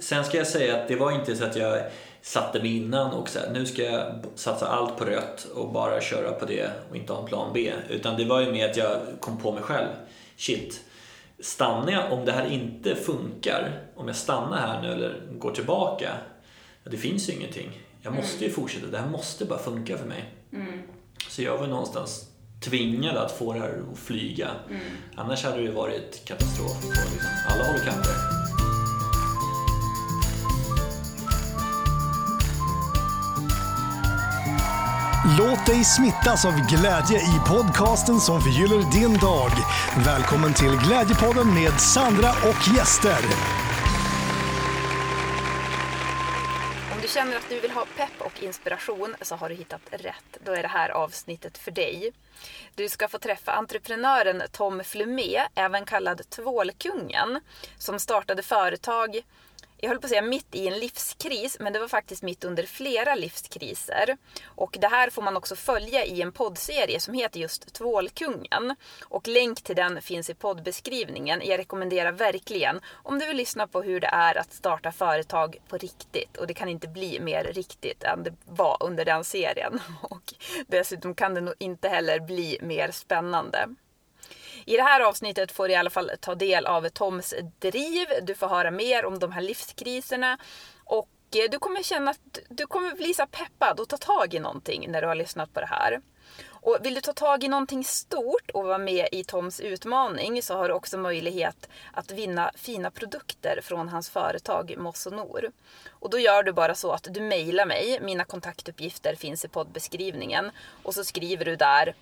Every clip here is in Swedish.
sen ska jag säga att det var inte så att jag satte mig innan och så här, nu ska jag satsa allt på rött och bara köra på det och inte ha en plan B. Utan det var ju mer att jag kom på mig själv. Shit, stannar jag, om det här inte funkar, om jag stannar här nu eller går tillbaka, det finns ju ingenting. Jag måste ju fortsätta, det här måste bara funka för mig. Så jag var någonstans tvingad att få det här att flyga. Annars hade det varit katastrof på liksom alla håll och kanter. Låt dig smittas av glädje i podcasten som förgyller din dag. Välkommen till Glädjepodden med Sandra och gäster. Om du känner att du vill ha pepp och inspiration så har du hittat rätt. Då är det här avsnittet för dig. Du ska få träffa entreprenören Tom Flumé, även kallad Tvålkungen, som startade företag jag höll på att säga mitt i en livskris, men det var faktiskt mitt under flera livskriser. Och det här får man också följa i en poddserie som heter just Tvålkungen. Och länk till den finns i poddbeskrivningen. Jag rekommenderar verkligen om du vill lyssna på hur det är att starta företag på riktigt. Och det kan inte bli mer riktigt än det var under den serien. Och dessutom kan det nog inte heller bli mer spännande. I det här avsnittet får du i alla fall ta del av Toms driv. Du får höra mer om de här livskriserna. Och eh, du kommer känna att du kommer bli så peppad och ta tag i någonting när du har lyssnat på det här. Och vill du ta tag i någonting stort och vara med i Toms utmaning så har du också möjlighet att vinna fina produkter från hans företag Mossonor. Och då gör du bara så att du mejlar mig, mina kontaktuppgifter finns i poddbeskrivningen och så skriver du där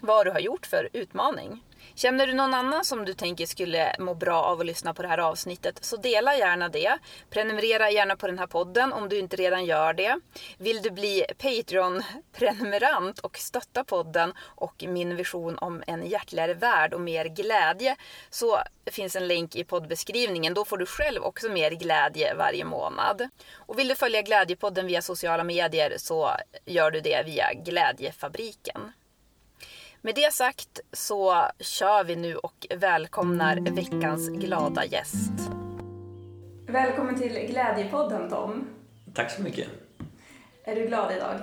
vad du har gjort för utmaning. Känner du någon annan som du tänker skulle må bra av att lyssna på det här avsnittet så dela gärna det. Prenumerera gärna på den här podden om du inte redan gör det. Vill du bli Patreon-prenumerant och stötta podden och min vision om en hjärtligare värld och mer glädje så finns en länk i poddbeskrivningen. Då får du själv också mer glädje varje månad. Och vill du följa Glädjepodden via sociala medier så gör du det via Glädjefabriken. Med det sagt så kör vi nu och välkomnar veckans glada gäst. Välkommen till Glädjepodden Tom. Tack så mycket. Är du glad idag?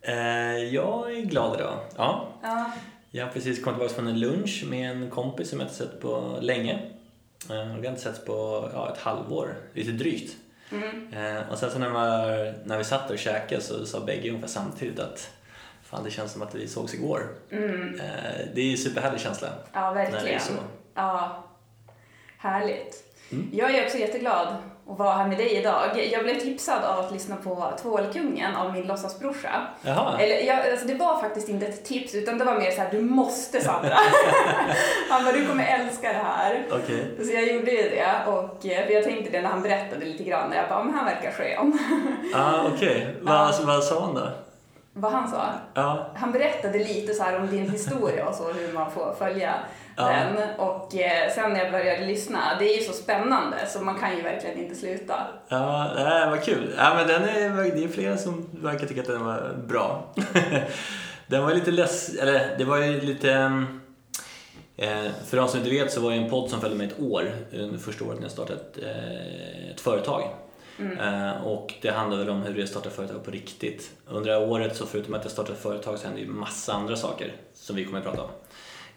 Eh, jag är glad idag. Ja. Ja. Jag har precis kommit tillbaka från en lunch med en kompis som jag inte sett på länge. Eh, vi har inte setts på ja, ett halvår, lite drygt. Eh, och sen så när, man, när vi satt och käkade så sa bägge ungefär samtidigt att fan det känns som att vi sågs igår. Eh, det är en superhärlig känsla. Ja, När det är verkligen. så. Ja, härligt. Jag är också jätteglad att vara här med dig idag. Jag blev tipsad av att lyssna på Tvålkungen av min låtsasbrorsa. Jaha. Eller, jag, alltså det var faktiskt inte ett tips utan det var mer så här: du måste Sandra. han bara, du kommer älska det här. Okej. Så jag gjorde ju det och eh, för jag tänkte det när han berättade lite grann. Jag bara, men han verkar skön. Ah, Okej, vad, vad sa han då? Vad han sa? Ja. Han berättade lite så här om din historia och så, hur man får följa Ja. den. Och eh, sen när jag började lyssna, det är ju så spännande så man kan ju verkligen inte sluta. Ja, nej, vad kul. Ja, men den är, det är flera som verkar tycka att den var bra. den var lite less, eller det var ju lite... Eh, för de som inte vet så var det en podd som följde mig ett år, första året när jag startade ett, eh, ett företag. Eh, och det handlade väl om hur det är att starta företag på riktigt. Under det här året så förutom att jag startade företag så hände ju massa andra saker som vi kommer att prata om.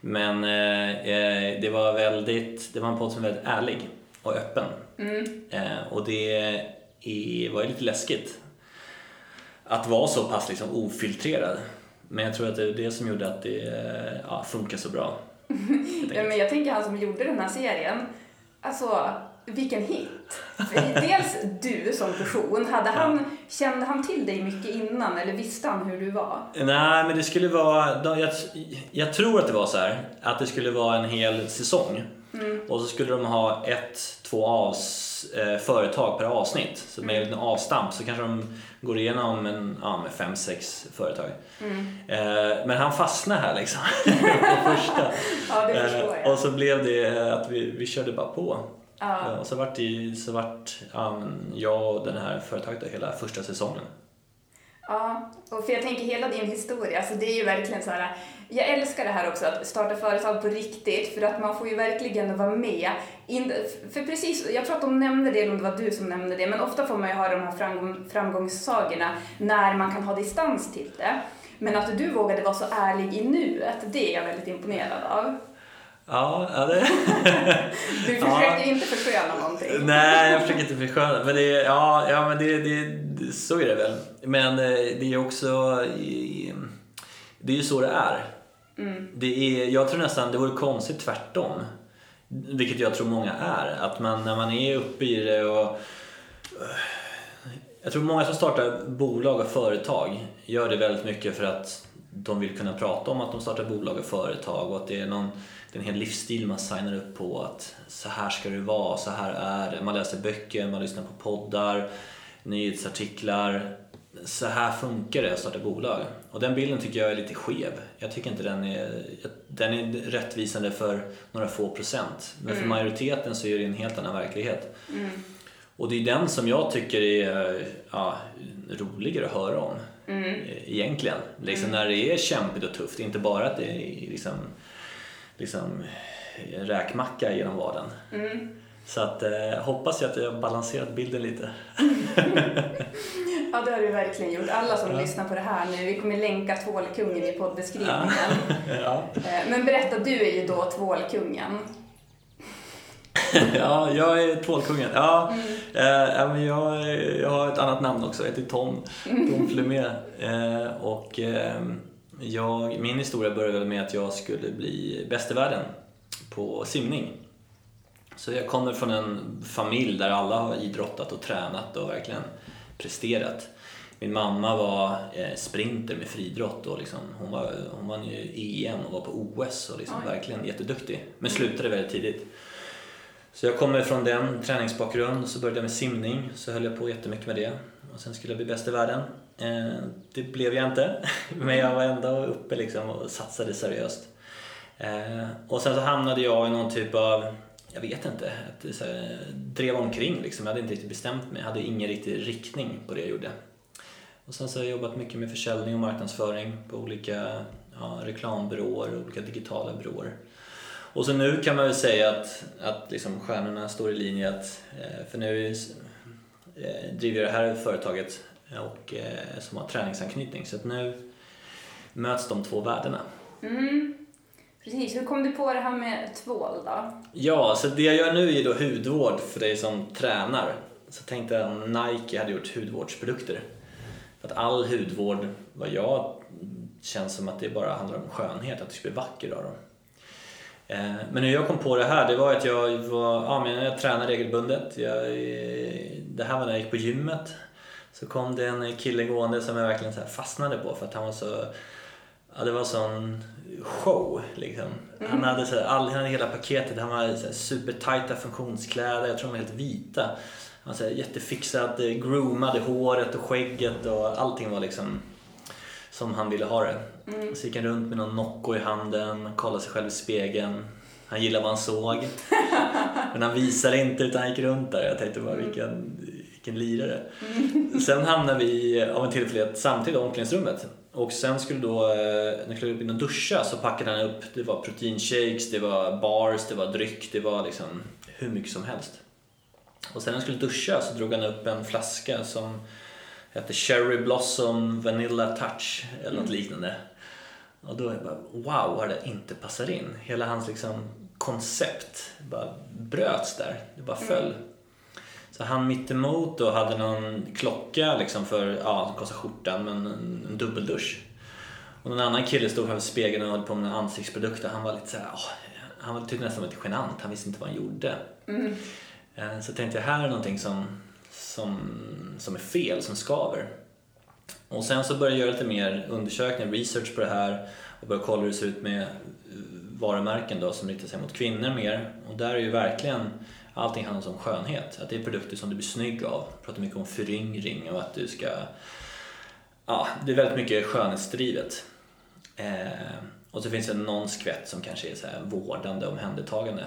Men eh, eh, det var väldigt, det var en podd som var väldigt ärlig och öppen. Eh, och det är, var ju lite läskigt att vara så pass liksom ofiltrerad. Men jag tror att det är det som gjorde att det eh, ja, funkar så bra. Ja, men jag tänker han som gjorde den här serien, alltså vilken hit. Dels du som person, hade han, kände han till dig mycket innan eller visste han hur du var? Nej, men det skulle vara... Jag, jag tror att det var så här att det skulle vara en hel säsong. Och så skulle de ha ett, två avs, eh, företag per avsnitt. Så med en avstamp så kanske de går igenom en, ja, med fem, sex företag. Eh, men han fastnade här liksom. på första. Ja, Eh, och så blev det att vi, vi körde bara på. Ja. Eh, Och så vart, det, så vart ja, men jag och den här företaget hela första säsongen. Ja, och för jag tänker hela din historia, alltså det är ju verkligen så här. Jag älskar det här också, att starta företag på riktigt, för att man får ju verkligen vara med. In, för precis, jag tror att de nämnde det, eller om det var du som nämnde det, men ofta får man ju höra de här framgång, framgångssagorna när man kan ha distans till det. Men att du vågade vara så ärlig i nuet, det är jag väldigt imponerad av. Ja, ja det... Du försökte ja. inte försköna någonting. Nej, jag försöker inte försköna. Men det, ja, ja, men det, det, så är det väl. Men eh, det är också... Det är ju så det är. Mm. Det är jag tror nästan det vore konstigt tvärtom. Vilket jag tror många är. Att man när man är uppe i det och... Jag tror många som startar bolag och företag gör det väldigt mycket för att de vill kunna prata om att de startar bolag och företag och att det är någon det är en hel livsstil man signar upp på att så här ska det vara, så här är det. Man läser böcker, man lyssnar på poddar, nyhetsartiklar. Så här funkar det att starta bolag. Och den bilden tycker jag är lite skev. Jag tycker inte den är, den är rättvisande för några få procent. Men för mm. majoriteten så är det en helt annan verklighet. Mm. Och det är den som jag tycker är ja, roligare att höra om. Mm. Egentligen. Liksom mm. när det är kämpigt och tufft. Inte bara att det är liksom liksom, räkmacka genom vardagen. Mm. Så att, eh, hoppas jag att jag har balanserat bilden lite. ja, det har du verkligen gjort. Alla som ja. lyssnar på det här nu, vi kommer länka tvålkungen i poddbeskrivningen. Ja. Eh, men berätta, du är ju då tvålkungen. ja, jag är tvålkungen. Ja, mm. eh, jag, jag har ett annat namn också, jag heter Tom, Tom Flumé. Eh, och, eh, jag, min historia började med att jag skulle bli bäst i världen på simning. Så jag kommer från en familj där alla har idrottat och tränat och verkligen presterat. Min mamma var eh, sprinter med friidrott och liksom, hon, var, hon vann ju EM och var på OS och liksom verkligen jätteduktig. Men slutade väldigt tidigt. Så jag kommer från den träningsbakgrund, så började jag med simning, så höll jag på jättemycket med det. Och sen skulle jag bli bäst i världen. Eh, det blev jag inte, men jag var ändå uppe liksom och satsade seriöst. Eh, och sen så hamnade jag i någon typ av, jag vet inte, att så här, drev omkring liksom. Jag hade inte riktigt bestämt mig, jag hade ingen riktig riktning på det jag gjorde. Och sen så har jag jobbat mycket med försäljning och marknadsföring på olika ja, reklambyråer och olika digitala byråer. Och så nu kan man väl säga att, att liksom stjärnorna står i linje att, eh, för nu driver jag det här företaget och, eh, som har träningsanknytning. Så att nu möts de två värdena. Mm. Precis, hur kom du på det här med tvål då? Ja, så det jag gör nu är då hudvård för dig som tränar. Så tänkte jag om Nike hade gjort hudvårdsprodukter. För att all hudvård, vad jag känns som att det bara handlar om skönhet, att du ska bli vacker av dem. Eh, men hur jag kom på det här, det var att jag var, ja men jag tränar regelbundet. Jag, det här var när jag gick på gymmet så kom det en kille gående som jag verkligen så fastnade på för att han var så... Ja, det var sån show liksom. Mm. Han hade så här, all, han hade hela paketet. Han hade så här, supertajta funktionskläder. Jag tror de var helt vita. Han var så här, jättefixad, groomade håret och skägget och allting var liksom som han ville ha det. Mm. Så gick han runt med någon Nocco i handen, kollade sig själv i spegeln. Han gillade vad han såg. Men han visade inte utan han gick runt där. Jag tänkte bara vilken, vilken lirare. Mm. Sen hamnade vi av en tillfällighet samtidigt i omklädningsrummet. Och sen skulle då, eh, när jag klev upp in och duscha så packade han upp, det var proteinshakes, det var bars, det var dryck, det var liksom hur mycket som helst. Och sen när jag skulle duscha så drog han upp en flaska som hette Cherry Blossom Vanilla Touch eller något mm. liknande. Och då är jag bara, wow vad det inte passar in. Hela hans liksom koncept bara bröts där. Det bara föll. Mm. Så han mittemot då hade någon klocka liksom för, ja, det kostade skjortan, men en, en dubbeldusch. Och någon annan kille stod framför spegeln och höll på med en ansiktsprodukt och han var lite såhär, oh, han tyckte nästan lite genant, han visste inte vad han gjorde. Mm. Eh, så tänkte jag, här är någonting som, som, som är fel, som skaver. Och sen så började jag göra lite mer undersökningar, research på det här och började kolla hur det ser ut med varumärken då som riktar sig mot kvinnor mer. Och där är ju verkligen allting handlar om skönhet. Att det är produkter som du blir snygg av. Jag pratar mycket om föryngring och att du ska... Ja, det är väldigt mycket skönhetsdrivet. Eh, och så finns det någon skvätt som kanske är så här vårdande, omhändertagande.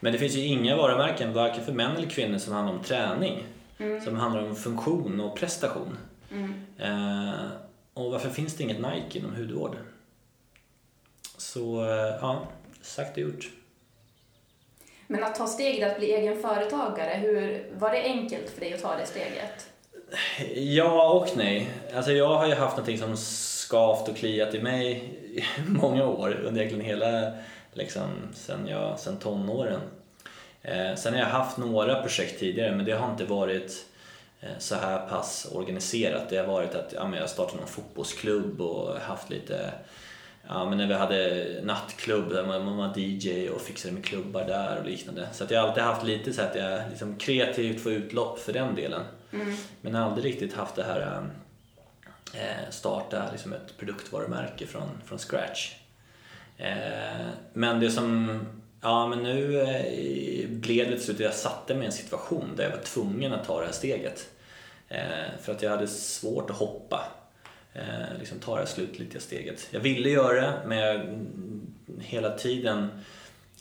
Men det finns ju inga varumärken, varken för män eller kvinnor, som handlar om träning. Mm. Som handlar om funktion och prestation. Eh, och varför finns det inget Nike inom hudvård? Så eh, ja, sagt och gjort. Men att ta steget att bli egen företagare, hur, var det enkelt för dig att ta det steget? Ja och nej. Alltså jag har ju haft någonting som skavt och kliat i mig i många år, under egentligen hela, liksom, sen, jag, sen tonåren. Eh, sen har jag haft några projekt tidigare, men det har inte varit eh, så här pass organiserat. Det har varit att ja, men jag startade någon fotbollsklubb och haft lite Ja, men när vi hade nattklubb där man var DJ och fixade med klubbar där och liknande. Så att jag har alltid haft lite så att jag liksom kreativt får utlopp för den delen. Men aldrig riktigt haft det här eh, starta liksom ett produktvarumärke från, från scratch. Eh, men det som, ja men nu eh, blev det till slut att jag satte mig i en situation där jag var tvungen att ta det här steget. Eh, för att jag hade svårt att hoppa. Eh, liksom ta det här slutgiltiga steget. Jag ville göra det men jag mm, hela tiden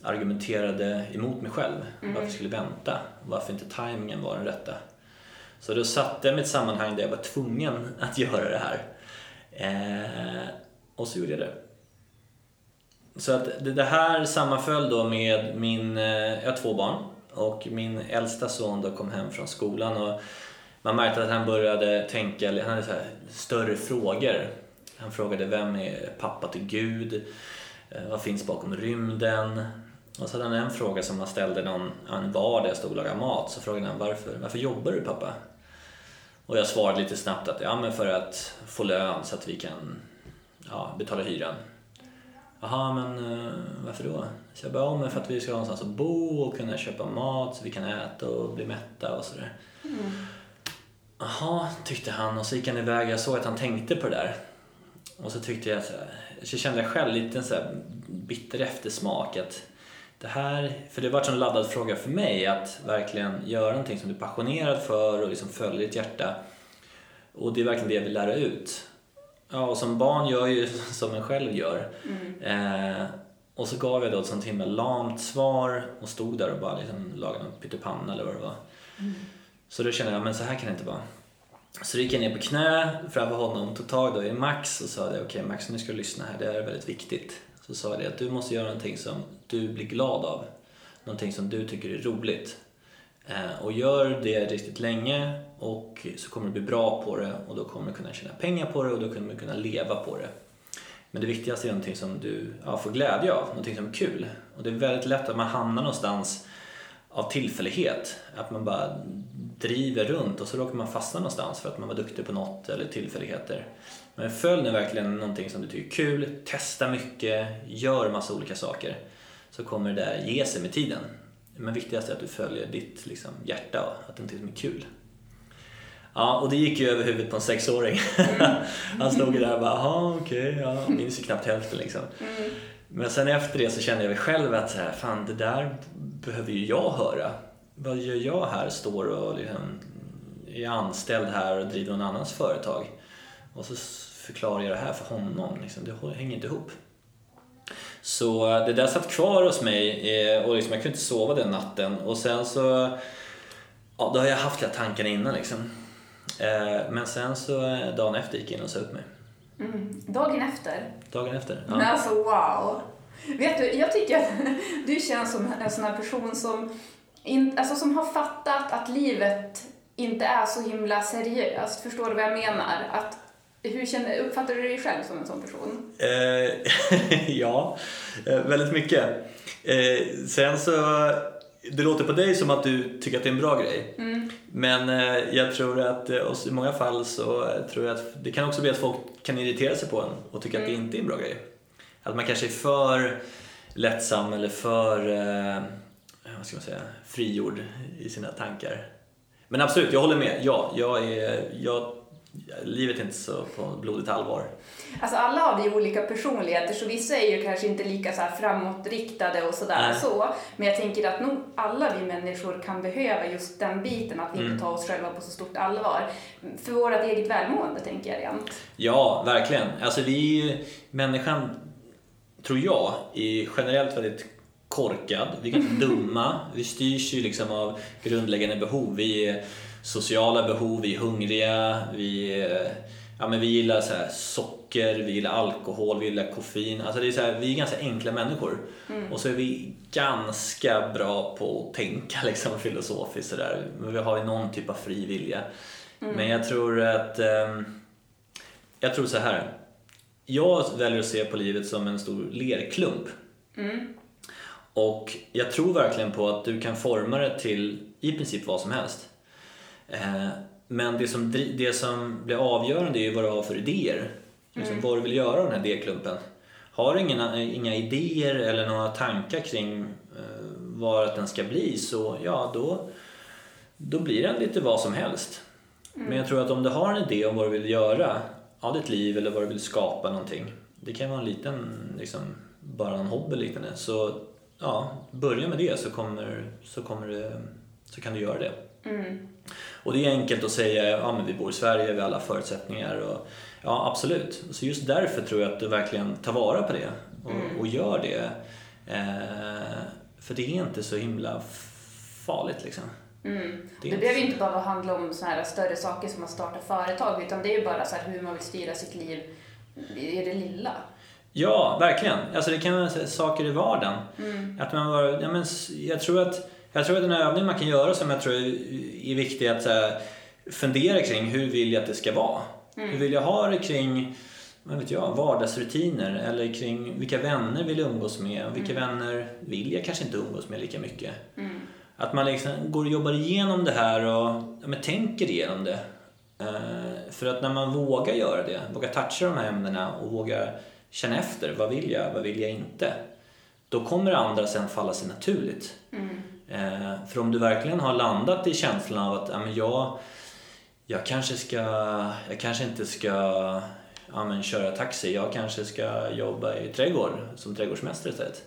argumenterade emot mig själv. Varför jag skulle vänta? Varför inte tajmingen var den rätta? Så då satte jag mig i ett sammanhang där jag var tvungen att göra det här. Och så gjorde jag det. Så att det, här sammanföll då med min, eh, jag har två barn och min äldsta son då kom hem från skolan och man märkte att han började tänka, han hade så här större frågor. Han frågade vem är pappa till Gud? Eh, vad finns bakom rymden? Och så hade han en fråga som han ställde någon, vardag jag stod och lagade mat. Så frågade han varför, varför jobbar du pappa? Och jag svarade lite snabbt att ja men för att få lön så att vi kan ja, betala hyran. Jaha, men eh, varför då? Så jag bara, ja men för att vi ska ha någonstans att bo och kunna köpa mat så vi kan äta och bli mätta och sådär. Jaha, tyckte han och så gick han iväg. Jag såg att han tänkte på det där. Och så tyckte jag så, här, så kände jag själv lite så bitter eftersmak att det här, för det var en laddad fråga för mig att verkligen göra någonting som du är passionerad för och liksom följer ditt hjärta. Och det är verkligen det jag vill lära ut. Ja, och som barn gör ju som en själv gör. Eh, och så gav jag då ett sånt himla lamt svar och stod där och bara liksom lagade någon pyttipanna eller vad det var. Så då kände jag, men så här kan det inte vara. Så då gick jag ner på knä framför honom, tog tag då i Max och sa det, okej Max nu ska du lyssna här, det här är väldigt viktigt. Så sa jag det att du måste göra någonting som du blir glad av. Någonting som du tycker är roligt. Eh, och gör det riktigt länge och så kommer du bli bra på det och då kommer du kunna tjäna pengar på det och då kommer du kunna leva på det. Men det viktigaste är någonting som du ja, får glädje av, någonting som är kul. Och det är väldigt lätt att man hamnar någonstans av tillfällighet. Att man bara driver runt och så råkar man fastna någonstans för att man var duktig på något eller tillfälligheter. Men följ nu verkligen någonting som du tycker är kul, testa mycket, gör massa olika saker. Så kommer det där ge sig med tiden. Men viktigast är att du följer ditt liksom, hjärta att det är någonting som är kul. Ja, och det gick ju över huvudet på en sexåring. Han stod ju där och bara, jaha okej, ja, jag minns ju knappt hälften liksom. Men sen efter det så kände jag mig själv att så här, fan det där behöver ju jag höra. Vad gör jag här? Står och liksom, är anställd här och driver någon annans företag. Och så förklarar jag det här för honom. Liksom. Det hänger inte ihop. Så det där satt kvar hos mig eh, och liksom, jag kunde inte sova den natten. Och sen så, ja då har jag haft de här tankarna innan liksom. Eh, Men sen så eh, dagen efter gick jag in och sa upp mig. Mm. Dagen efter? Dagen efter. Men Ja. alltså wow! Vet du, jag tycker att du känns som en sån här person som, in, alltså, som har fattat att livet inte är så himla seriöst. Förstår du vad jag menar? Att, hur känner, uppfattar du dig själv som en sån person? Eh, ja, eh, väldigt mycket. Eh, sen så, det låter på dig som att du tycker att det är en bra grej. Men eh, jag tror att eh, och i många fall så eh, tror jag att det kan också bli att folk kan irritera sig på en och tycka att det inte är en bra grej. Att man kanske är för lättsam eller för, vad ska man säga, frigjord i sina tankar. Men absolut, jag håller med. Ja, jag är, jag, livet är inte så på blodigt allvar. Alltså alla har vi olika personligheter så vissa är ju kanske inte lika så här framåtriktade och sådär Nej. så. Men jag tänker att nog alla vi människor kan behöva just den biten att vi Mm. inte tar oss själva på så stort allvar. För vårt eget välmående tänker jag rent. Ja, verkligen. Alltså vi, människan, tror jag, är generellt väldigt korkad. Vi är ganska dumma. Vi styrs ju liksom av grundläggande behov. Vi är sociala behov, vi är hungriga, vi, eh, ja, men vi gillar så socker, vi gillar alkohol, vi gillar koffein. Alltså det är så här, vi är ganska enkla människor. Och så är vi ganska bra på att tänka liksom, filosofiskt. Så där. Men vi har ju någon typ av fri vilja. Men jag tror att... ehm, jag tror så här. Jag väljer att se på livet som en stor lerklump. Och jag tror verkligen på att du kan forma det till i princip vad som helst. Eh, Men det som, det som blir avgörande är ju vad du har för idéer. Liksom vad du vill göra av den här D-klumpen. Har du inga, inga idéer eller några tankar kring eh, vad den ska bli så ja, då, då blir den lite vad som helst. Men jag tror att om du har en idé om vad du vill göra av ditt liv eller vad du vill skapa någonting. Det kan vara en liten, liksom, bara en hobby eller liknande. Så ja, börja med det så, kommer, så, kommer det, så kan du göra det. Och det är enkelt att säga, ja men vi bor i Sverige, vi har alla förutsättningar. Och, ja absolut. Så just därför tror jag att du verkligen tar vara på det och, och gör det. Eh, för det är inte så himla farligt liksom. Mm. Det Det behöver så- inte bara handla om såna här större saker som att starta företag, utan det är ju bara så hur man vill styra sitt liv i det lilla. Ja, verkligen. Alltså det kan vara saker i vardagen. Att man bara, ja, men, jag, tror att, jag tror att en övning man kan göra som jag tror är, viktig att här, fundera kring hur vill jag att det ska vara? Hur vill jag ha det kring vad vet jag, vardagsrutiner eller kring vilka vänner vill jag umgås med och vilka vänner vill jag kanske inte umgås med lika mycket. Att man liksom går och jobbar igenom det här och ja, men tänker igenom det. Eh, för att när man vågar göra det, vågar toucha de här ämnena och vågar känna efter, vad vill jag, vad vill jag inte? Då kommer det andra sen falla sig naturligt. Eh, för om du verkligen har landat i känslan av att ja, men jag, jag, kanske ska, jag kanske inte ska ja, men köra taxi, jag kanske ska jobba i trädgård som trädgårdsmästare istället.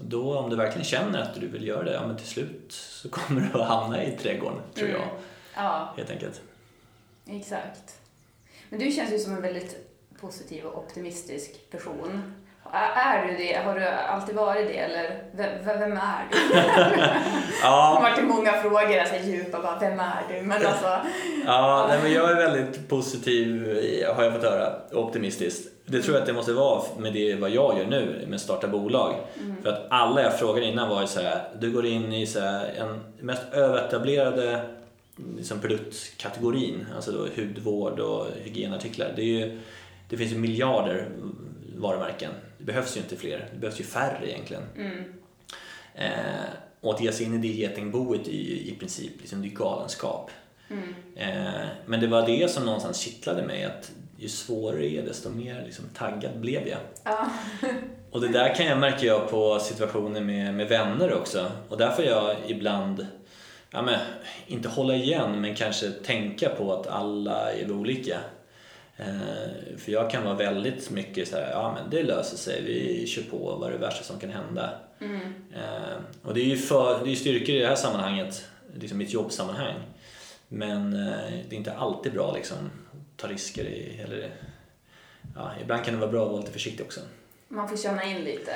Då om du verkligen känner att du vill göra det, ja men till slut så kommer du att hamna i trädgården, tror jag. Ja, Helt enkelt. exakt. Men du känns ju som en väldigt positiv och optimistisk person. Är du det? Har du alltid varit det? Eller vem, vem är du? Det Ja, har varit många frågor, alltså djupa, bara, vem är du? Men alltså, ja nej, men jag är väldigt positiv, har jag fått höra, och optimistisk. Det tror jag att det måste vara med det vad jag gör nu med starta bolag. För att alla jag frågade innan var ju så här, du går in i så här, en mest överetablerade liksom produktkategorin, alltså då hudvård och hygienartiklar. Det, är ju, det finns ju miljarder varumärken. Det behövs ju inte fler, det behövs ju färre egentligen. Eh, och att ge sig in i det getingboet är ju i princip liksom, det är galenskap. Eh, men det var det som någonstans kittlade mig, att ju svårare det är desto mer liksom, taggad blev jag. ja. Och det där kan jag märka jag på situationer med, med vänner också. Och därför jag ibland, ja men, inte hålla igen men kanske tänka på att alla är olika. Eh, för jag kan vara väldigt mycket så här, ja men det löser sig, vi kör på, vad är det värsta som kan hända? Eh, och det är ju för, det är styrkor i det här sammanhanget, liksom mitt jobbsammanhang. Men eh, det är inte alltid bra liksom, att ta risker i, eller ja, ibland kan det vara bra att vara lite försiktig också. Man får känna in lite,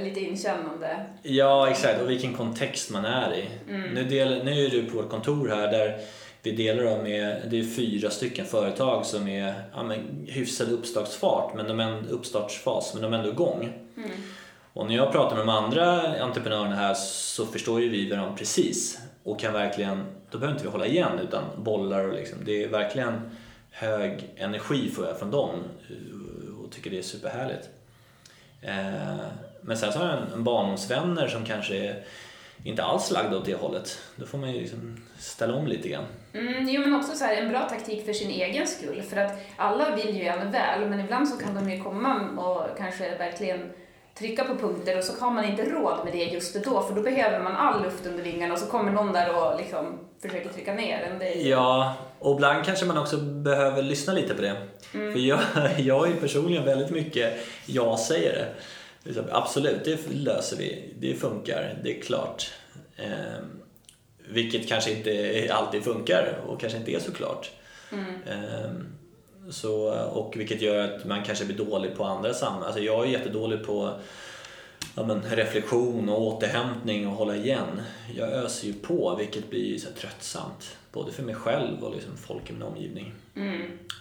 lite inkännande. Ja, exakt. Och vilken kontext man är i. Nu, del, nu är du på ett kontor här där vi delar dem med, det är fyra stycken företag som är ja, men, hyfsad uppstartsfart, men de är en uppstartsfas, men de är ändå igång. Och när jag pratar med de andra entreprenörerna här så förstår ju vi varandra precis och kan verkligen, då behöver inte vi hålla igen utan bollar och liksom, det är verkligen hög energi får jag från dem och tycker det är superhärligt. Eh, Men sen så har jag en- en barndomsvänner som kanske är inte alls lagda åt det hållet. Då får man ju liksom ställa om lite grann. Mm, jo, men också så här, en bra taktik för sin egen skull. För att alla vill ju en väl, men ibland så kan de ju komma och kanske verkligen trycka på punkter och så har man inte råd med det just då, för då behöver man all luft under vingarna och så kommer någon där och liksom försöker trycka ner en. Det Ja, och ibland kanske man också behöver lyssna lite på det. För jag, jag är personligen väldigt mycket jag säger det. Absolut, det löser vi. Det funkar, det är klart. Vilket kanske inte alltid funkar och kanske inte är så klart. Ehm, så, och vilket gör att man kanske blir dålig på andra sammanhang. Alltså jag är jättedålig på ja, men, reflektion och återhämtning och hålla igen. Jag öser ju på vilket blir så tröttsamt. Både för mig själv och liksom folk i min omgivning.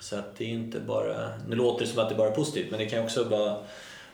Så att det är inte bara, nu låter det som att det bara är positivt men det kan också vara,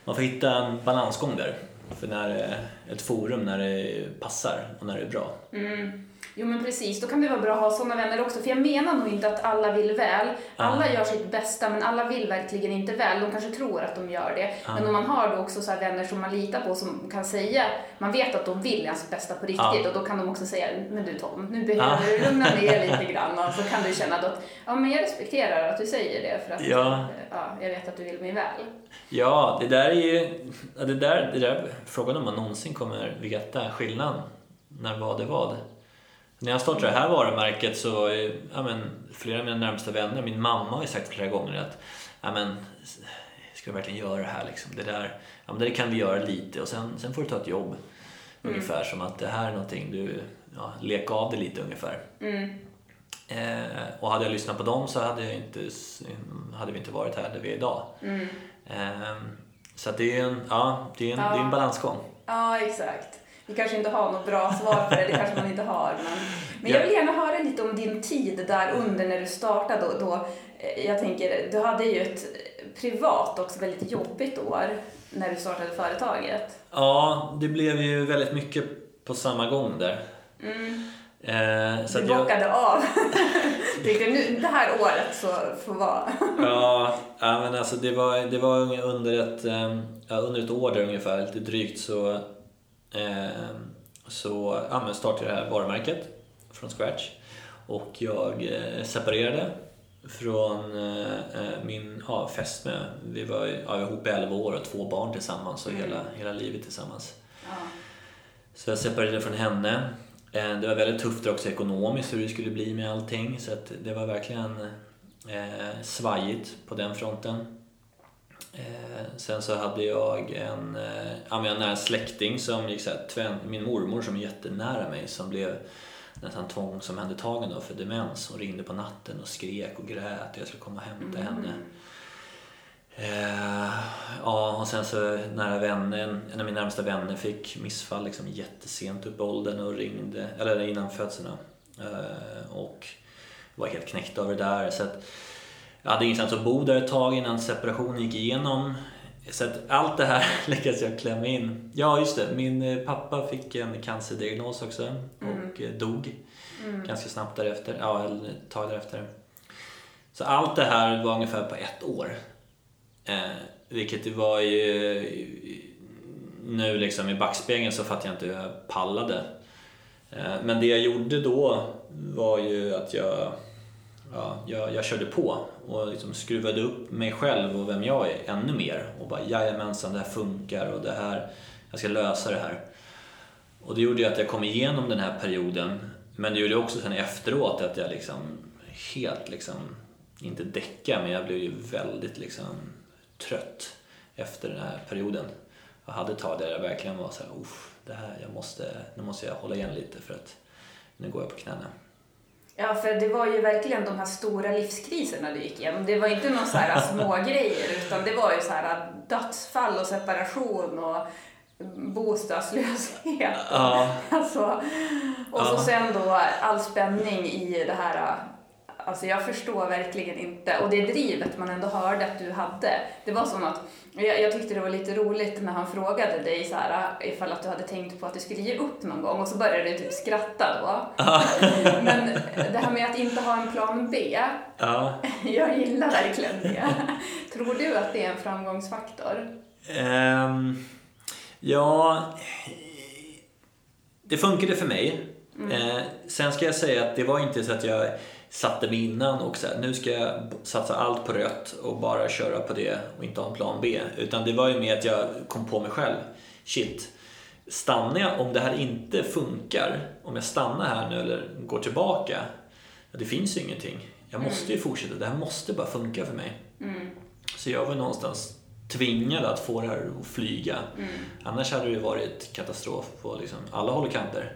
man får hitta en balansgång där. För när det är ett forum när det passar och när det är bra. Mm. Jo men precis, då kan det vara bra att ha sådana vänner också. För jag menar nog inte att alla vill väl. Alla gör sitt bästa men alla vill verkligen inte väl. De kanske tror att de gör det. Men om man har då också så här vänner som man litar på som kan säga, man vet att de vill ens bästa på riktigt Ja. och då kan de också säga, men du Tom, nu behöver du lugna ner lite grann. Och så kan du känna att, ja men jag respekterar att du säger det för att Ja. eh, ja, jag vet att du vill mig väl. Ja, det där är ju, det där, det där, frågan om man någonsin kommer veta skillnaden när vad är vad. När jag startade det här varumärket så ja, men, flera av mina närmsta vänner, min mamma har ju sagt flera gånger att ja, men, ska du verkligen göra det här liksom? Det där, ja, men det kan vi göra lite och sen, sen får du ta ett jobb. Ungefär som att det här är någonting du, ja, leka av det lite ungefär. Eh, och hade jag lyssnat på dem så hade, jag inte, hade vi inte varit här där vi är idag. Eh, så det är en, ja, det är en, det är en balansgång. Ja, exakt. Vi kanske inte har något bra svar på det, det kanske man. Men, jag vill gärna höra lite om din tid där under när du startade. Då, då, eh, jag tänker, du hade ju ett privat också väldigt jobbigt år när du startade företaget. Ja, det blev ju väldigt mycket på samma gång där. Eh, så Du att jag, bockade av. Tänkte, nu, det här året så får vara. ja, ja, men alltså det var, det var under ett, eh, ja, under ett år där ungefär, lite drygt, så, eh, så ja, startade jag det här varumärket från scratch. Och jag eh, separerade från eh, eh, min ja, fästmö. Vi var, ja, jag ihop i 11 år och två barn tillsammans och hela, hela livet tillsammans. Så jag separerade från henne. Det var väldigt tufft också ekonomiskt hur det skulle bli med allting. Så att det var verkligen eh, svajigt på den fronten. Eh, sen så hade jag en, eh, ja, en nära släkting som gick så här, min mormor som är jättenära mig som blev nästan tvångsomhändertagen då för demens. Hon ringde på natten och skrek och grät och jag skulle komma och hämta henne. Eh, ja, och sen så nära vännen, en av mina närmsta vänner fick missfall liksom jättesent upp i åldern och ringde, eller innan födseln eh, och var helt knäckt över det där. Så att jag hade ingenstans att bo där ett tag innan separationen gick igenom. Så att allt det här lyckades jag klämma in. Ja, just det. Min eh, pappa fick en cancerdiagnos också och eh, dog ganska snabbt därefter. Ja, eller ett tag därefter. Så allt det här var ungefär på ett år. Eh, vilket det var ju... Nu liksom i backspegeln så fattar jag inte hur jag pallade. Eh, men det jag gjorde då var ju att jag, ja, jag, jag körde på och liksom skruvade upp mig själv och vem jag är ännu mer. Och bara jajamensan, det här funkar och det här, jag ska lösa det här. Och det gjorde ju att jag kom igenom den här perioden. Men det gjorde också sen efteråt att jag liksom helt liksom, inte däckade, men jag blev ju väldigt liksom trött efter den här perioden. Jag hade ett tag där jag verkligen var så här, det här, jag måste, nu måste jag hålla igen lite för att nu går jag på knäna. Ja, för det var ju verkligen de här stora livskriserna du gick igenom. Det var inte några så här små grejer utan det var ju så här dödsfall och separation och bostadslöshet. Ja, Alltså, och så Ja. sen då all spänning i det här. Alltså jag förstår verkligen inte. Och det drivet man ändå hörde att du hade. Det var som att, jag, jag tyckte det var lite roligt när han frågade dig så här, ifall att du hade tänkt på att du skulle ge upp någon gång. Och så började du typ skratta då. Men det här med att inte ha en plan B. ja. Jag gillar verkligen det. Tror du att det är en framgångsfaktor? Ehm, ja, det funkade för mig. Eh, sen ska jag säga att det var inte så att jag satte mig innan och så här, nu ska jag satsa allt på rött och bara köra på det och inte ha en plan B. Utan det var ju mer att jag kom på mig själv. Shit, stannar jag, om det här inte funkar, om jag stannar här nu eller går tillbaka, det finns ju ingenting. Jag måste ju fortsätta, det här måste bara funka för mig. Så jag var någonstans tvingad att få det här att flyga. Annars hade det varit katastrof på liksom alla håll och kanter.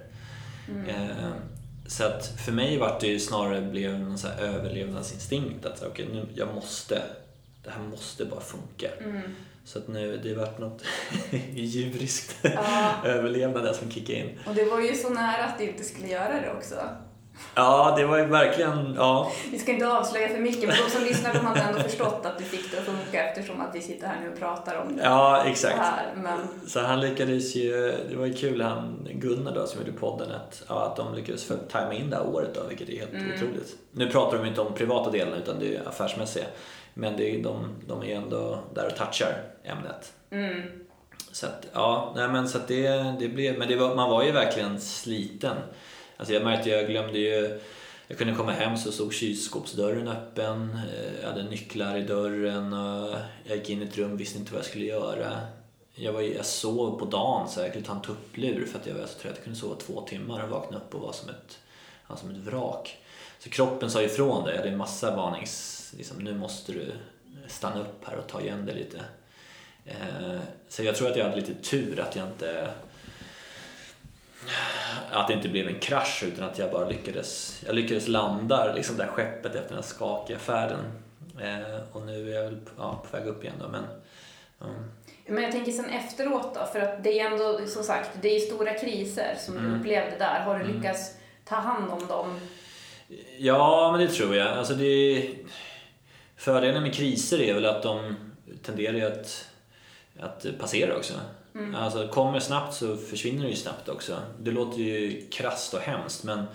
Eh, så att för mig var det ju snarare blev en så överlevnadsinstinkt att okej, nu, jag måste det här måste bara funka. Mm. Så att nu, det har varit något djuriskt Ja. överlevnad där som kickade in. Och det var ju så nära att du inte skulle göra det också. Ja, det var ju verkligen, ja. Vi ska inte avslöja för mycket, men de som lyssnar de hade ändå förstått att du fick det att funka eftersom att vi sitter här nu och pratar om det. Ja, så exakt. här. Men Så han lyckades ju, det var ju kul han Gunnar då som gjorde podden att, ja, att de lyckades tajma in det här året då, vilket är helt Mm. otroligt. Nu pratar de inte om privata delen utan det är affärsmässiga. Men det är, de, de är ju ändå där och touchar ämnet. mm, Så att, ja, nej men så att det, det blev, men det var, man var ju verkligen sliten. Alltså jag märkte, jag glömde ju, jag kunde komma hem så stod kylskåpsdörren öppen, eh, jag hade nycklar i dörren och jag gick in i ett rum visste inte vad jag skulle göra. Jag, var, jag sov på dagen så jag kunde ta en tupplur för att jag var så trött. Jag kunde sova två timmar och vakna upp och vara som ett, ja, som ett vrak. Så kroppen sa ifrån det. Jag hade en massa varnings... Liksom, nu måste du stanna upp här och ta igen det lite. Eh, så jag tror att jag hade lite tur att jag inte att det inte blev en krasch utan att jag bara lyckades jag lyckades landa liksom det här skeppet efter den här skakiga färden. Eh, och nu är jag väl ja, på väg upp igen då men ja. men jag tänker sen efteråt då, för att det är ändå som sagt, det är stora kriser som du upplevde där. Har du lyckats ta hand om dem? Ja, men det tror jag. Alltså det... Fördelen med kriser är väl att de tenderar att, att passera också. Alltså kommer snabbt så försvinner det ju snabbt också. Det låter ju krasst och hemskt men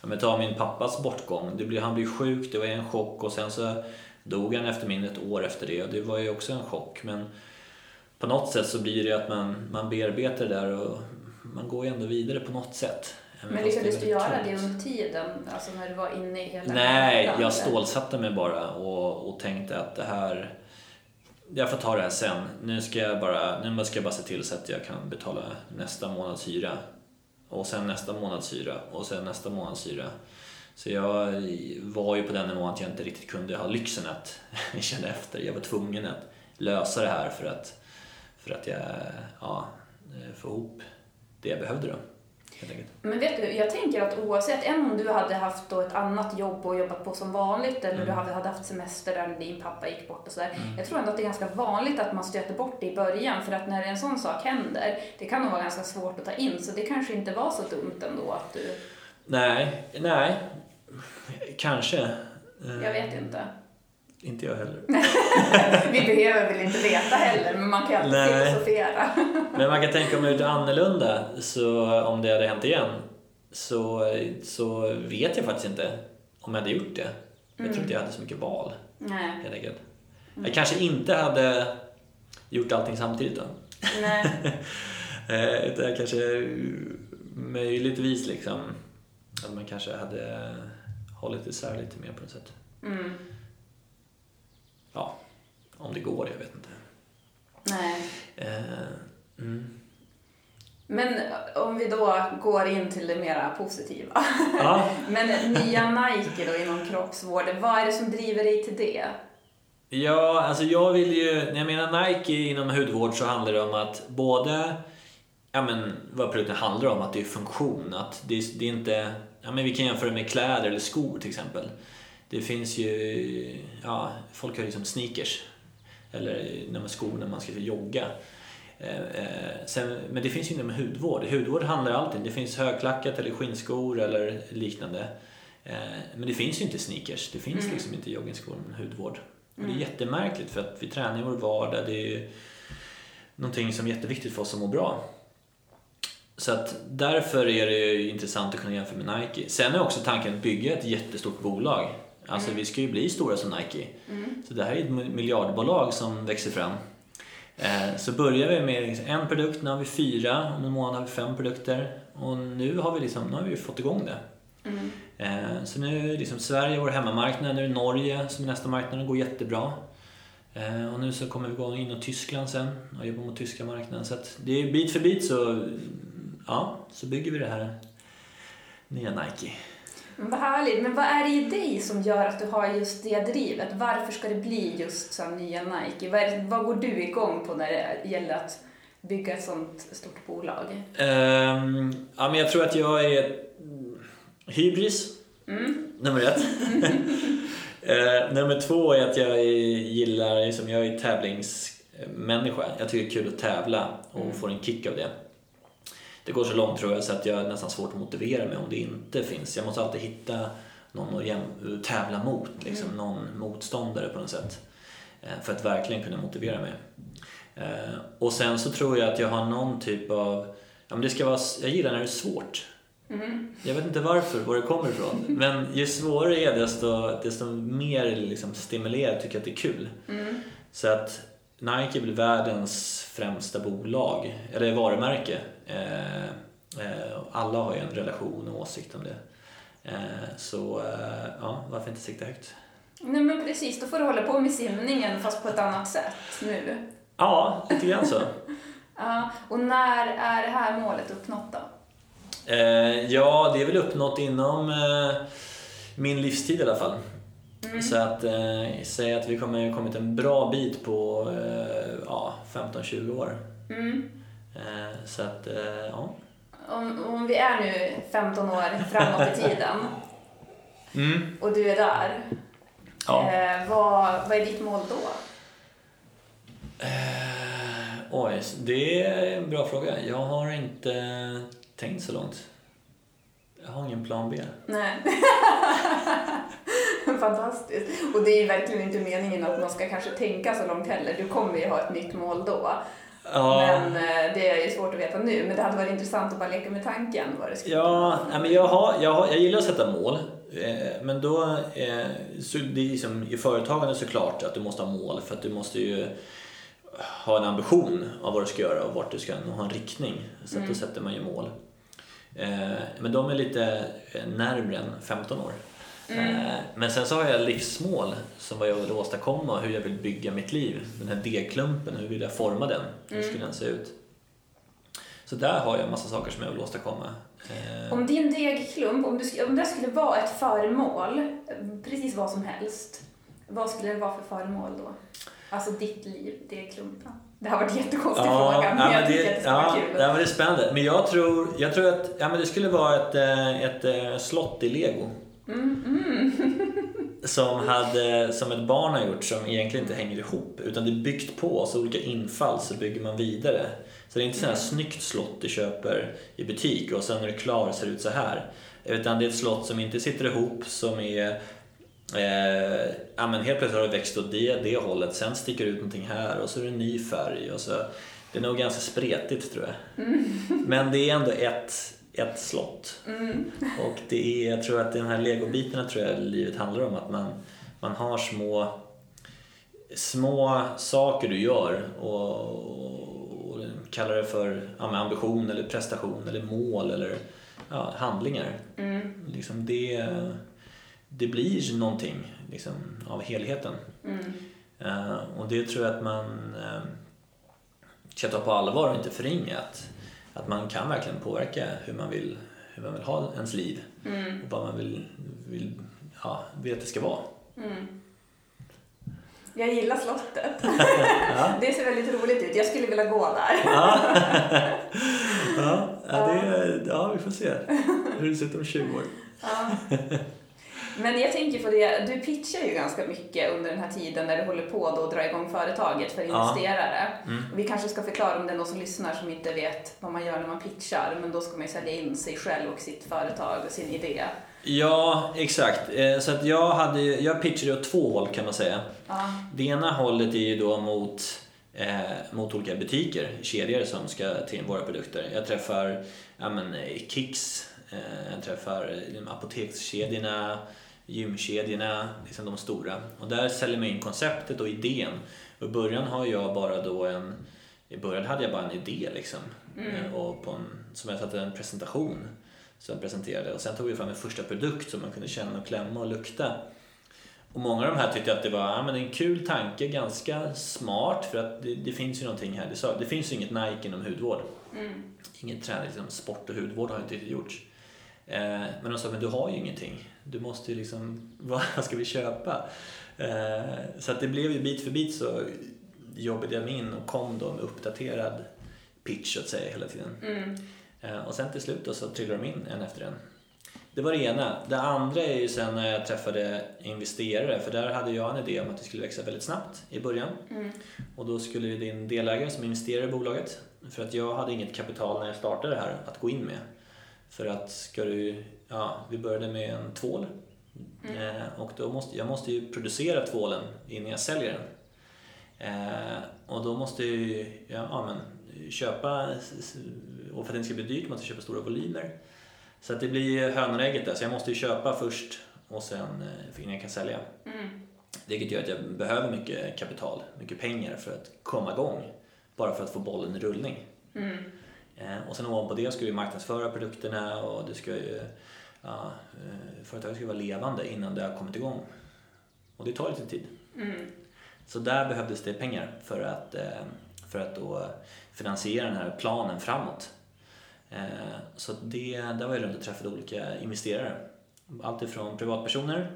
om jag tar min pappas bortgång. Det blev, han blev sjuk, det var en chock och sen så dog han efter mindre ett år efter det och det var ju också en chock. Men på något sätt så blir det att man, man bearbetar det där och man går ju ändå vidare på något sätt. Men lyckades du väldigt göra det under tiden, alltså när du var inne i hela Nej, jag stålsatte mig bara och, och tänkte att det här... Jag får ta det här sen. Nu ska jag bara, nu ska jag bara se till så att jag kan betala nästa månads hyra. Och sen nästa månads hyra och sen nästa månads hyra. Så jag var ju på den nivån att jag inte riktigt kunde ha lyxen att känna efter. Jag var tvungen att lösa det här för att, för att jag ja, eh, få ihop det jag behövde då. Men vet du, jag tänker att oavsett, än om du hade haft då ett annat jobb och jobbat på som vanligt eller Mm. du hade, haft semester där din pappa gick bort och sådär. Jag tror ändå att det är ganska vanligt att man stöter bort det i början för att när en sån sak händer, det kan nog vara ganska svårt att ta in så det kanske inte var så dumt ändå att du, Nej, nej. Kanske. Jag vet inte. Inte jag heller. Vi behöver väl inte veta heller, men man kan ju alltid filosofera. Men man kan tänka om det är annorlunda, så om det hade hänt igen, så, så vet jag faktiskt inte om jag hade gjort det. Jag tror inte jag hade så mycket val, Nej. helt enkelt. Jag kanske inte hade gjort allting samtidigt då. Nej. Eh, Utan jag kanske möjligtvis liksom, att man kanske hade hållit isär lite mer på något sätt. Mm. Ja, om det går, jag vet inte. Nej. Eh, mm. Men om vi då går in till det mera positiva. Ja. Men nya Nike då inom kroppsvård, vad är det som driver dig till det? Ja, alltså jag vill ju... När jag menar Nike inom hudvård så handlar det om att både... Ja men vad produkten handlar om, att det är funktion. Att det, är- det är inte... Ja men vi kan jämföra med kläder eller skor till exempel. Det finns ju... Ja, folk har ju liksom sneakers. Eller när man skor när man ska jogga. Eh, eh, sen, men det finns ju inom hudvård. Hudvård handlar alltid. Det finns högklackat eller skinnskor eller liknande. Eh, men det finns ju inte sneakers. Det finns liksom inte joggingskor med hudvård. Och det är jättemärkligt för att vi tränar i vår vardag. Det är ju någonting som är jätteviktigt för oss som mår bra. Så att därför är det ju intressant att kunna jämföra med Nike. Sen är också tanken att bygga ett jättestort bolag. Alltså vi ska ju bli stora som Nike. Så det här är ett miljardbolag som växer fram. Eh, Så börjar vi med liksom en produkt, nu har vi fyra, om en månad har vi fem produkter. Och nu har vi, liksom, nu har vi fått igång det. Eh, Så nu är liksom Sverige vår hemmamarknad, nu är det Norge som är nästa marknad och går jättebra. Eh, Och nu så kommer vi gå in i Tyskland sen och jobba mot tyska marknaden. Så det är bit för bit så, ja, så bygger vi det här nya Nike. Men vad härligt, men vad är det i dig som gör att du har just det drivet? Varför ska det bli just så nya Nike? Vad, det, vad går du igång på när det gäller att bygga ett sånt stort bolag? Ehm, ja, men jag tror att jag är mm, hybris, nummer ett. Eh, nummer två är att jag gillar, som jag är tävlingsmänniska. Jag tycker det är kul att tävla och Mm. får en kick av det. Det går så långt tror jag så att jag har nästan svårt att motivera mig om det inte finns. Jag måste alltid hitta någon att tävla mot, liksom, Mm. någon motståndare på något sätt. Eh, För att verkligen kunna motivera mig. Eh, Och sen så tror jag att jag har någon typ av, ja men det ska vara, jag gillar när det är svårt. Mm. Jag vet inte varför, var det kommer ifrån. Men ju svårare det är desto, desto mer liksom stimulerar tycker jag att det är kul. Mm. Så att Nike blir världens främsta bolag, eller varumärke. Eh, eh, alla har ju en relation och åsikt om det. Eh, så ja, varför inte sikta högt? Nej men precis, då får du hålla på med simningen fast på ett annat sätt nu. Ja, lite grann så. Ja, och när är det här målet uppnått då? Ja, det är väl uppnått inom min livstid i alla fall. Så att eh, säg att vi kommer kommit en bra bit på eh, ja, 15-20 år. Mm. Eh, så att, eh, ja. Om, om vi är nu 15 år framåt i tiden Mm. och du är där, ja. eh, vad, vad är ditt mål då? Eh, oj, det är en bra fråga. Jag har inte tänkt så långt. Jag har ingen plan B. Nej. Fantastiskt. Och det är ju verkligen inte meningen att man ska kanske tänka så långt heller. Du kommer ju ha ett nytt mål då. Ja, Men eh, det är ju svårt att veta nu. Men det hade varit intressant att bara leka med tanken vad det skulle Ja, nej, men jag, har, jag, har, jag gillar att sätta mål. Eh, men då, eh, så det är som i företagande såklart att du måste ha mål för att du måste ju ha en ambition av vad du ska göra och vart du ska och ha en riktning. Så att då sätter man ju mål. Men de är lite närmre än 15 år. Eh, Men sen så har jag livsmål som vad jag vill åstadkomma och hur jag vill bygga mitt liv. Den här degklumpen, hur vill jag forma den? Hur skulle den se ut? Så där har jag en massa saker som jag vill åstadkomma. Eh, Om din degklump, om, du, om det skulle vara ett föremål, precis vad som helst, vad skulle det vara för föremål då? Alltså ditt liv, degklumpen. Det har varit en jättekonstig fråga, men jag men tycker att det ska vara ja, kul. ja, men det är spännande. Men jag tror, jag tror att ja, men det skulle vara ett, eh, ett, eh, slott i lego. Mm, Som, hade, som ett barn har gjort som egentligen inte hänger ihop. Utan det är byggt på, så olika infall så bygger man vidare. Så det är inte så här snyggt slott du köper i butik och sen när du är klar ser det ut så här. Utan det är ett slott som inte sitter ihop, som är Eh, ja, men helt plötsligt har det växt åt det, det hållet, sen sticker det ut någonting här och så är det en ny färg. Och så, det är nog ganska spretigt tror jag. Men det är ändå ett, ett slott. Och det är, jag tror att de här legobitarna tror jag livet handlar om. Att man, man har små, små saker du gör och, och kallar det för ja, ambition eller prestation eller mål eller ja, handlingar. Liksom det, det blir någonting liksom, av helheten. Eh, och det tror jag att man uh, ska ta på allvar och inte förringa. Att, att man kan verkligen påverka hur man vill, hur man vill ha ens liv och vad man vill, vill, ja, vill att det ska vara. Jag gillar slottet. Det ser väldigt roligt ut. Jag skulle vilja gå där. Ja, ja, det, ja, vi får se hur det ser ut om 20 år. Men jag tänker på det, du pitchar ju ganska mycket under den här tiden när du håller på då att dra igång företaget för Ja. investerare. Och vi kanske ska förklara om det är någon som lyssnar som inte vet vad man gör när man pitchar, men då ska man ju sälja in sig själv och sitt företag och sin idé. Ja, exakt. Eh, Så att jag, hade, jag pitchade åt två håll kan man säga. Ja. Det ena hållet är ju då mot, eh, mot olika butiker, kedjor som ska in våra produkter. Jag träffar ja, men, eh, Kicks, eh, jag träffar apotekskedjorna, gymkedjorna, liksom de stora. Och där säljer man in konceptet och idén. Och I början har jag bara då en i början hade jag bara en idé liksom. Eh, Och på en, som jag satte en presentation som jag presenterade. Och sen tog vi fram en första produkt som man kunde känna och klämma och lukta. Och många av de här tyckte att det var ja, men en kul tanke, ganska smart för att det, det finns ju någonting här. Det, det finns ju inget Nike inom hudvård. Inget träning, liksom, sport och hudvård har inte riktigt gjorts. Eh, men de sa, men du har ju ingenting. Du måste ju liksom, vad ska vi köpa? Eh, så att det blev ju bit för bit så jobbade jag mig in och kom då med uppdaterad pitch så att säga hela tiden. Eh, och sen till slut då så trillade de in en efter en. Det var det ena. Det andra är ju sen när jag träffade investerare, för där hade jag en idé om att det skulle växa väldigt snabbt i början. Och då skulle ju din delägare som investerar i bolaget, för att jag hade inget kapital när jag startade det här att gå in med. För att ska du, ja, vi började med en tvål. Eh, och då måste, jag måste ju producera tvålen innan jag säljer den. Eh, och då måste jag ju ja, men, köpa, och för att det inte ska bli dyrt måste jag köpa stora volymer. Så att det blir hönan och ägget där, så jag måste ju köpa först och sen eh, innan jag kan sälja. Vilket gör att jag behöver mycket kapital, mycket pengar för att komma igång. Bara för att få bollen i rullning. Eh, och sen ovanpå det ska vi marknadsföra produkterna och det ska ju, ja, eh, företaget ska vara levande innan det har kommit igång. Och det tar lite tid. Så där behövdes det pengar för att, eh, för att då finansiera den här planen framåt. Eh, Så det, där var jag runt och träffade olika investerare. Allt ifrån privatpersoner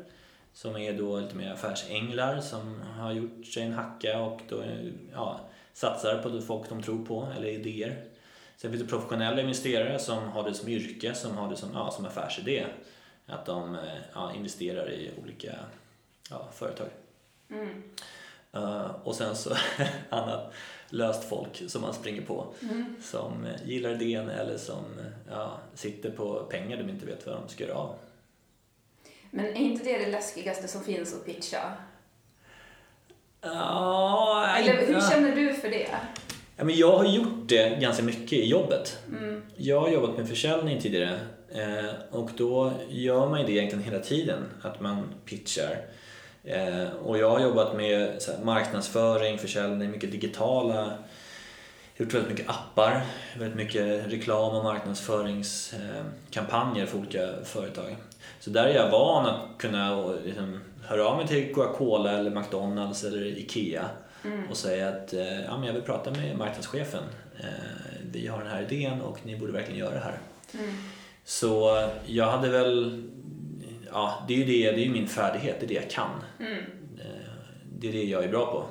som är då lite mer affärsänglar som har gjort sig en hacka och då, ja, satsar på folk de tror på eller idéer. Sen finns det professionella investerare som har det som yrke, som har det som, ja, som affärsidé. Att de eh, ja, investerar i olika ja, företag. Eh, och sen så annat löst folk som man springer på. Som eh, gillar idén eller som eh, ja, sitter på pengar de inte vet vad de ska göra av. Men är inte det det läskigaste som finns att pitcha? Ja, Eller hur känner du för det? Ja, men jag har gjort det ganska mycket i jobbet. Jag har jobbat med försäljning tidigare eh, och då gör man ju det egentligen hela tiden, att man pitchar. Eh, och jag har jobbat med marknadsföring, försäljning, mycket digitala, gjort väldigt mycket appar, väldigt mycket reklam och marknadsföringskampanjer för olika företag. Så där är jag van att kunna liksom, höra av mig till Coca-Cola eller McDonalds eller IKEA och säga att eh, ja, men jag vill prata med marknadschefen. Eh, Vi har den här idén och ni borde verkligen göra det här. Så jag hade väl, ja det är ju det, det är min färdighet, det är det jag kan. Eh, Det är det jag är bra på.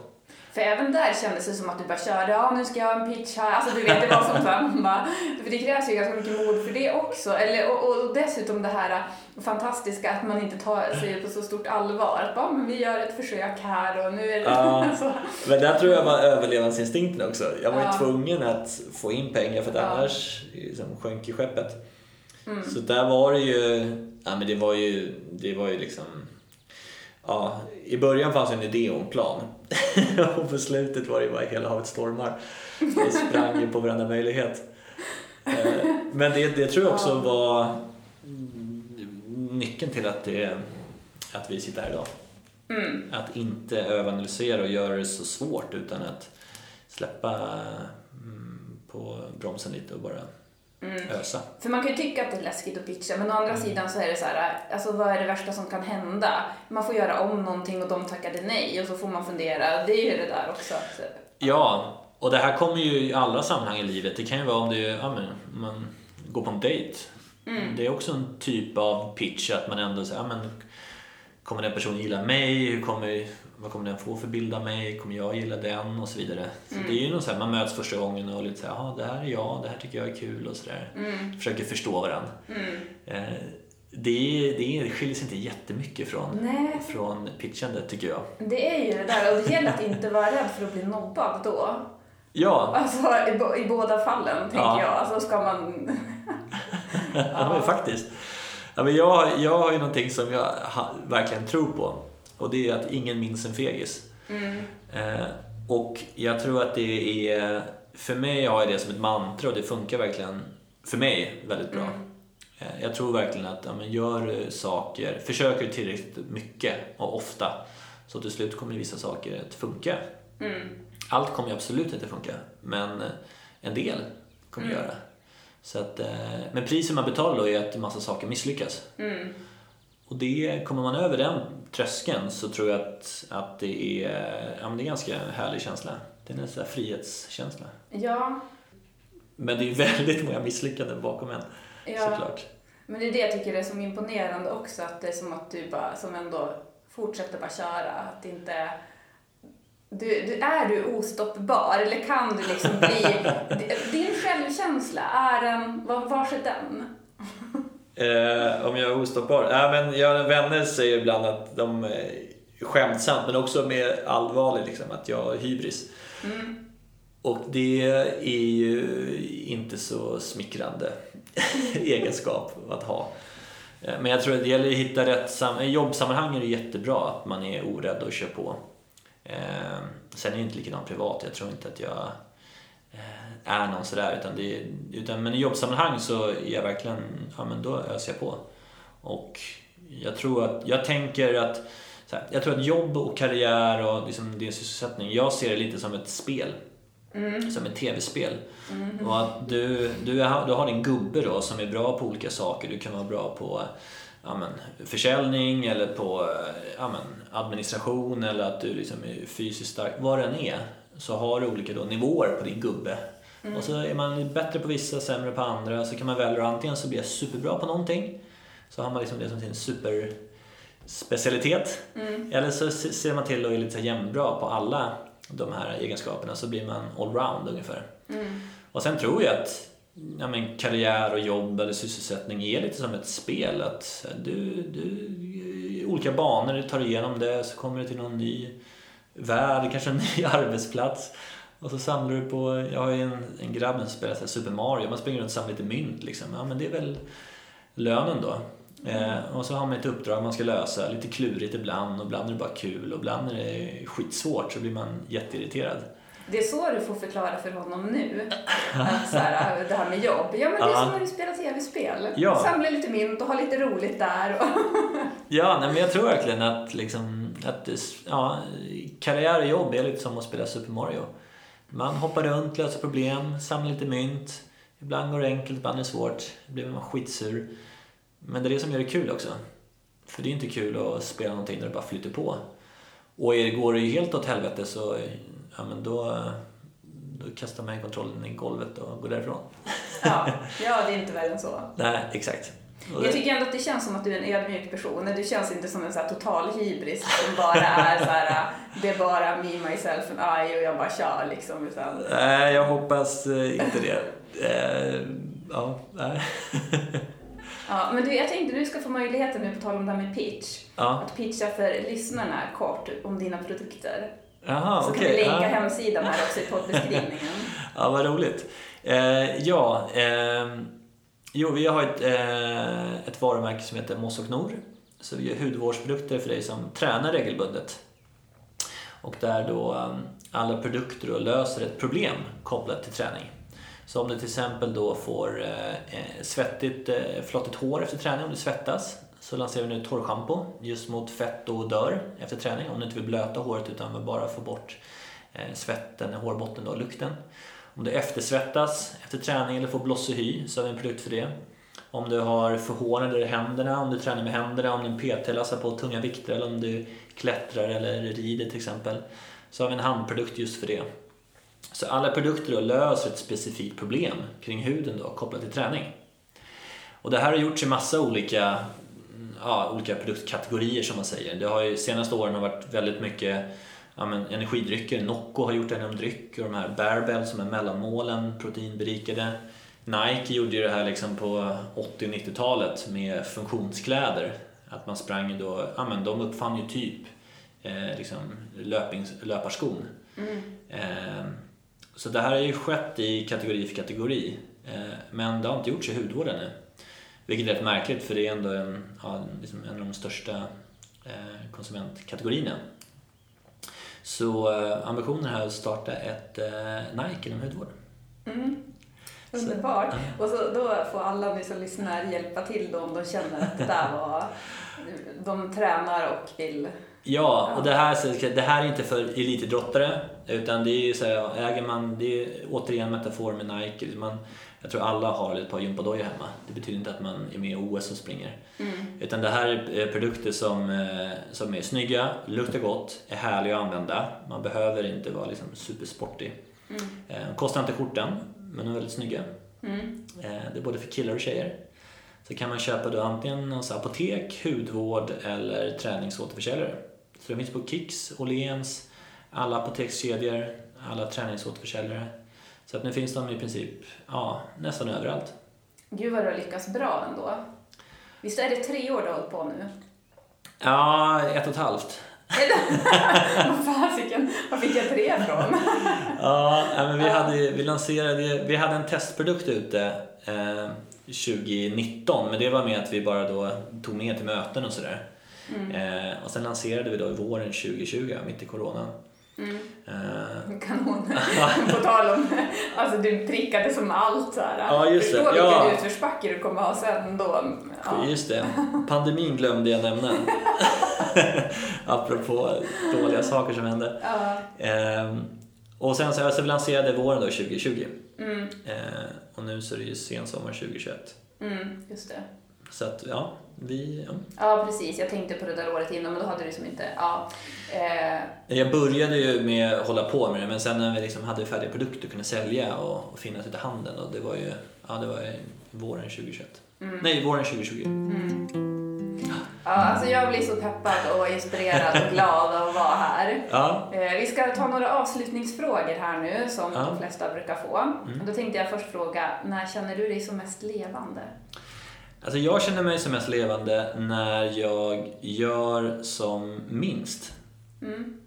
För även där kändes det som att du bara körde, ja nu ska jag ha en pitch här. Alltså du vet, det var som man bara, för det krävs ju ganska mycket mod för det också. Eller, och, och dessutom det här fantastiska att man inte tar sig på så stort allvar. Att bara, men vi gör ett försök här och nu är det Ja. så. Men där tror jag var överlevnadsinstinkten också. Jag var ju Ja. tvungen att få in pengar för att Ja. annars liksom, sjönk ju skeppet. Så där var det ju, ja men det var ju, det var ju liksom Ja, i början fanns en idé och en plan. och på slutet var det ju bara hela havet stormar. Det sprang ju på varenda möjlighet. Eh, Men det, det tror jag också var mm, nyckeln till att, det, att vi sitter här idag. Att inte överanalysera och göra det så svårt utan att släppa mm, på bromsen lite och bara ösa. För man kan ju tycka att det är läskigt att pitcha, men å andra sidan så är det så här, alltså vad är det värsta som kan hända? Man får göra om någonting och de tackade nej och så får man fundera. Det är ju det där också. Att, Ja, och det här kommer ju i alla sammanhang i livet. Det kan ju vara om du ja, men, man går på en dejt. Det är också en typ av pitch att man ändå säger, ja, men, kommer den personen gilla mig? Hur kommer, vad kommer den få för bild av mig? Kommer jag gilla den? Och så vidare. Så det är ju något så här, man möts första gången och lite så här, ja det här är jag, det här tycker jag är kul och sådär. Försöker förstå varandra. Eh, det, det skiljer sig inte jättemycket från, Nej. från pitchandet tycker jag. Det är ju det där, och det gäller att inte vara rädd för att bli nobbad då. Ja, Alltså i, bo- i båda fallen, tänker Ja. jag. Alltså ska man... Ja, men faktiskt. Ja, men jag, jag har ju någonting som jag verkligen tror på och det är att ingen minns en fegis. Eh, och jag tror att det är, för mig har jag det som ett mantra och det funkar verkligen för mig väldigt bra. Eh, jag tror verkligen att ja, men gör saker, försöker du tillräckligt mycket och ofta så till slut kommer vissa saker att funka. Allt kommer ju absolut inte funka, men en del kommer göra. Så att, eh, men priset man betalar då är att en massa saker misslyckas. Och det, kommer man över den tröskeln så tror jag att, att det, är, ja, det är en ganska härlig känsla. Det är en sån frihetskänsla. Ja, Men det är väldigt många misslyckanden bakom en, Ja. såklart. men det är det jag tycker är så imponerande också. Att det är som att du bara, som ändå fortsätter bara köra. Att inte... Du, du, är du ostoppbar eller kan du liksom bli... Din självkänsla, är den... var- Vars är den? Eh, om jag är ostoppbar? Ja, men jag, vänner säger ibland att de eh, skämtsamt men också med allvarligt liksom, att jag har hybris. Och det är ju inte så smickrande egenskap att ha. Eh, Men jag tror att det gäller att hitta rätt sam- jobbsammanhang är det jättebra att man är orädd och kör på. Eh, sen är det inte likadant privat. Jag tror inte att jag eh, är någon sådär. Utan det, utan, men i jobbsammanhang så är jag verkligen, ja men då öser jag på. Och jag tror att, jag tänker att här, jag tror att jobb och karriär och liksom din sysselsättning, jag ser det lite som ett spel. Som ett tv-spel. Och att du, du, är, du har din gubbe då som är bra på olika saker. Du kan vara bra på ja, men, försäljning eller på eh, ja, men, administration eller att du liksom är fysiskt stark. Vad det än är så har du olika då nivåer på din gubbe. Och så är man bättre på vissa, sämre på andra. Så kan man välja antingen så blir jag superbra på någonting. Så har man liksom det som sin superspecialitet. Eller så se- ser man till att är lite jämnbra på alla de här egenskaperna så blir man allround ungefär. Och sen tror jag att ja, men, karriär och jobb eller sysselsättning är lite som ett spel. Att du, du, eh, olika banor du tar igenom det så kommer du till någon ny värld, kanske en ny arbetsplats. Och så samlar du på, jag har ju en, en grabb som spelar så här Super Mario, man springer runt och samlar lite mynt liksom. Ja men det är väl lönen då. Eh, och så har man ett uppdrag man ska lösa, lite klurigt ibland och ibland är det bara kul och ibland är det skitsvårt så blir man jätteirriterad. Det är så du får förklara för honom nu. Att så här, det här med jobb. Ja, men det är som när du spelar tv-spel. Ja. Samla lite mynt och ha lite roligt där. Ja, nej, men jag tror verkligen att, liksom, att ja, karriär och jobb är lite som att spela Super Mario. Man hoppar runt, löser problem, samlar lite mynt. Ibland går det enkelt, ibland är det svårt. Då blir man skitsur. Men det är det som gör det kul också. För det är inte kul att spela någonting där det bara flyter på. Och går det helt åt helvete så ja, men då, då kastar man kontrollen i golvet och går därifrån. Ja, ja, det är inte värre än så. Nej, exakt. Och Jag tycker ändå att det känns som att du är en ödmjuk person. Du känns inte som en så total hybris som bara är så här, det är bara me, myself and I och jag bara kör liksom. Utan, Nej, jag hoppas eh, inte det. Eh, ja, nej. ja, men du, jag tänkte du ska få möjligheten nu på tal om det här med pitch. Ja. Att pitcha för lyssnarna kort om dina produkter. Jaha, Så okej. kan vi länka ja. hemsidan här också i poddbeskrivningen. ja, vad roligt. Eh, ja, ehm, jo, vi har ett, eh, ett varumärke som heter Moss och Nor. Så vi gör hudvårdsprodukter för dig som tränar regelbundet. Och där då eh, alla produkter då löser ett problem kopplat till träning. Så om du till exempel då får eh, eh, svettigt, eh, flottigt hår efter träning, om du svettas, så lanserar vi nu torrschampo just mot fett och odör efter träning. Om du inte vill blöta håret utan vill bara få bort eh, svetten, hårbotten och lukten. Om du eftersvettas efter träning eller får blossig hy så har vi en produkt för det. Om du har förhårdnader i händerna, om du tränar med händerna, om du PT lassar på tunga vikter eller om du klättrar eller rider till exempel. Så har vi en handprodukt just för det. Så alla produkter då löser ett specifikt problem kring huden då, kopplat till träning. Och det här har gjorts i massa olika, ja, olika produktkategorier som man säger. Det har ju senaste åren har varit väldigt mycket ja, men energidrycker. Nocco har gjort det inom dryck och de här Barbell som är mellanmålen, proteinberikade. Nike gjorde ju det här liksom på 80 och 90-talet med funktionskläder. Att man sprang då, ja men de uppfann ju typ eh, liksom löpings, löparskon. Eh, så det här har ju skett i kategori för kategori. Eh, men det har inte gjorts i hudvård ännu. Vilket är rätt märkligt för det är ändå en, ja, liksom en av de största eh, konsumentkategorierna. Så eh, ambitionen här är att starta ett eh, Nike inom hudvård. Underbart. Och så, då får alla ni som lyssnar hjälpa till då om de känner att det där var... De tränar och vill... Ja, och det här, så- det här är inte för elitidrottare utan det är ju så här, äger man, det är återigen en metafor med Nike. Man, jag tror alla har ett par gympadojor hemma. Det betyder inte att man är med i OS och springer. Utan det här är produkter som, eh, som är snygga, luktar gott, är härliga att använda. Man behöver inte vara liksom supersportig. Eh, Kostar inte skjortan, men de är väldigt snygga. Eh, Det är både för killar och tjejer. Så kan man köpa då antingen hos apotek, hudvård eller träningsåterförsäljare. Så det finns på Kicks, Åhléns, alla apotekskedjor, alla träningsåterförsäljare. Så att nu finns de i princip ja, nästan överallt. Gud vad du har lyckats bra ändå. Visst är det tre år du har hållit på nu? Ja, ett och ett halvt. Vad fasiken, var fick jag tre från? Ja, men vi, hade, vi lanserade, vi hade en testprodukt ute eh, 2019 men det var med att vi bara då tog med till möten och sådär. Eh, och sen lanserade vi då i våren 2020, mitt i coronan. Eh, Kanon. På tal om, alltså du prickade som allt så här. Ja, just det. Förstå Ja. vilken utförsbacke du kommer ha sen då. Ja. Just det, pandemin glömde jag nämna. Apropå dåliga saker som hände. Ja. Ehm, och sen så alltså, lanserade våren då 2020. Mm, Ehm, och nu så är det ju sensommar 2021. mm, just det. Så att ja, vi... Ja. Ja, precis. Jag tänkte på det där året innan, men då hade du som inte... Ja. Eh, Jag började ju med att hålla på med det men sen när vi liksom hade färdiga produkter och kunde sälja och, och finnas ute i handeln och det var ju ja, det var ju våren 2021. Nej, våren 2020. ja, alltså jag blir så peppad och inspirerad och glad av att vara här. Ja, Eh, vi ska ta några avslutningsfrågor här nu, som Ja. de flesta brukar få. Och Då tänkte jag först fråga, när känner du dig som mest levande? Alltså jag känner mig som mest levande när jag gör som minst. Mm.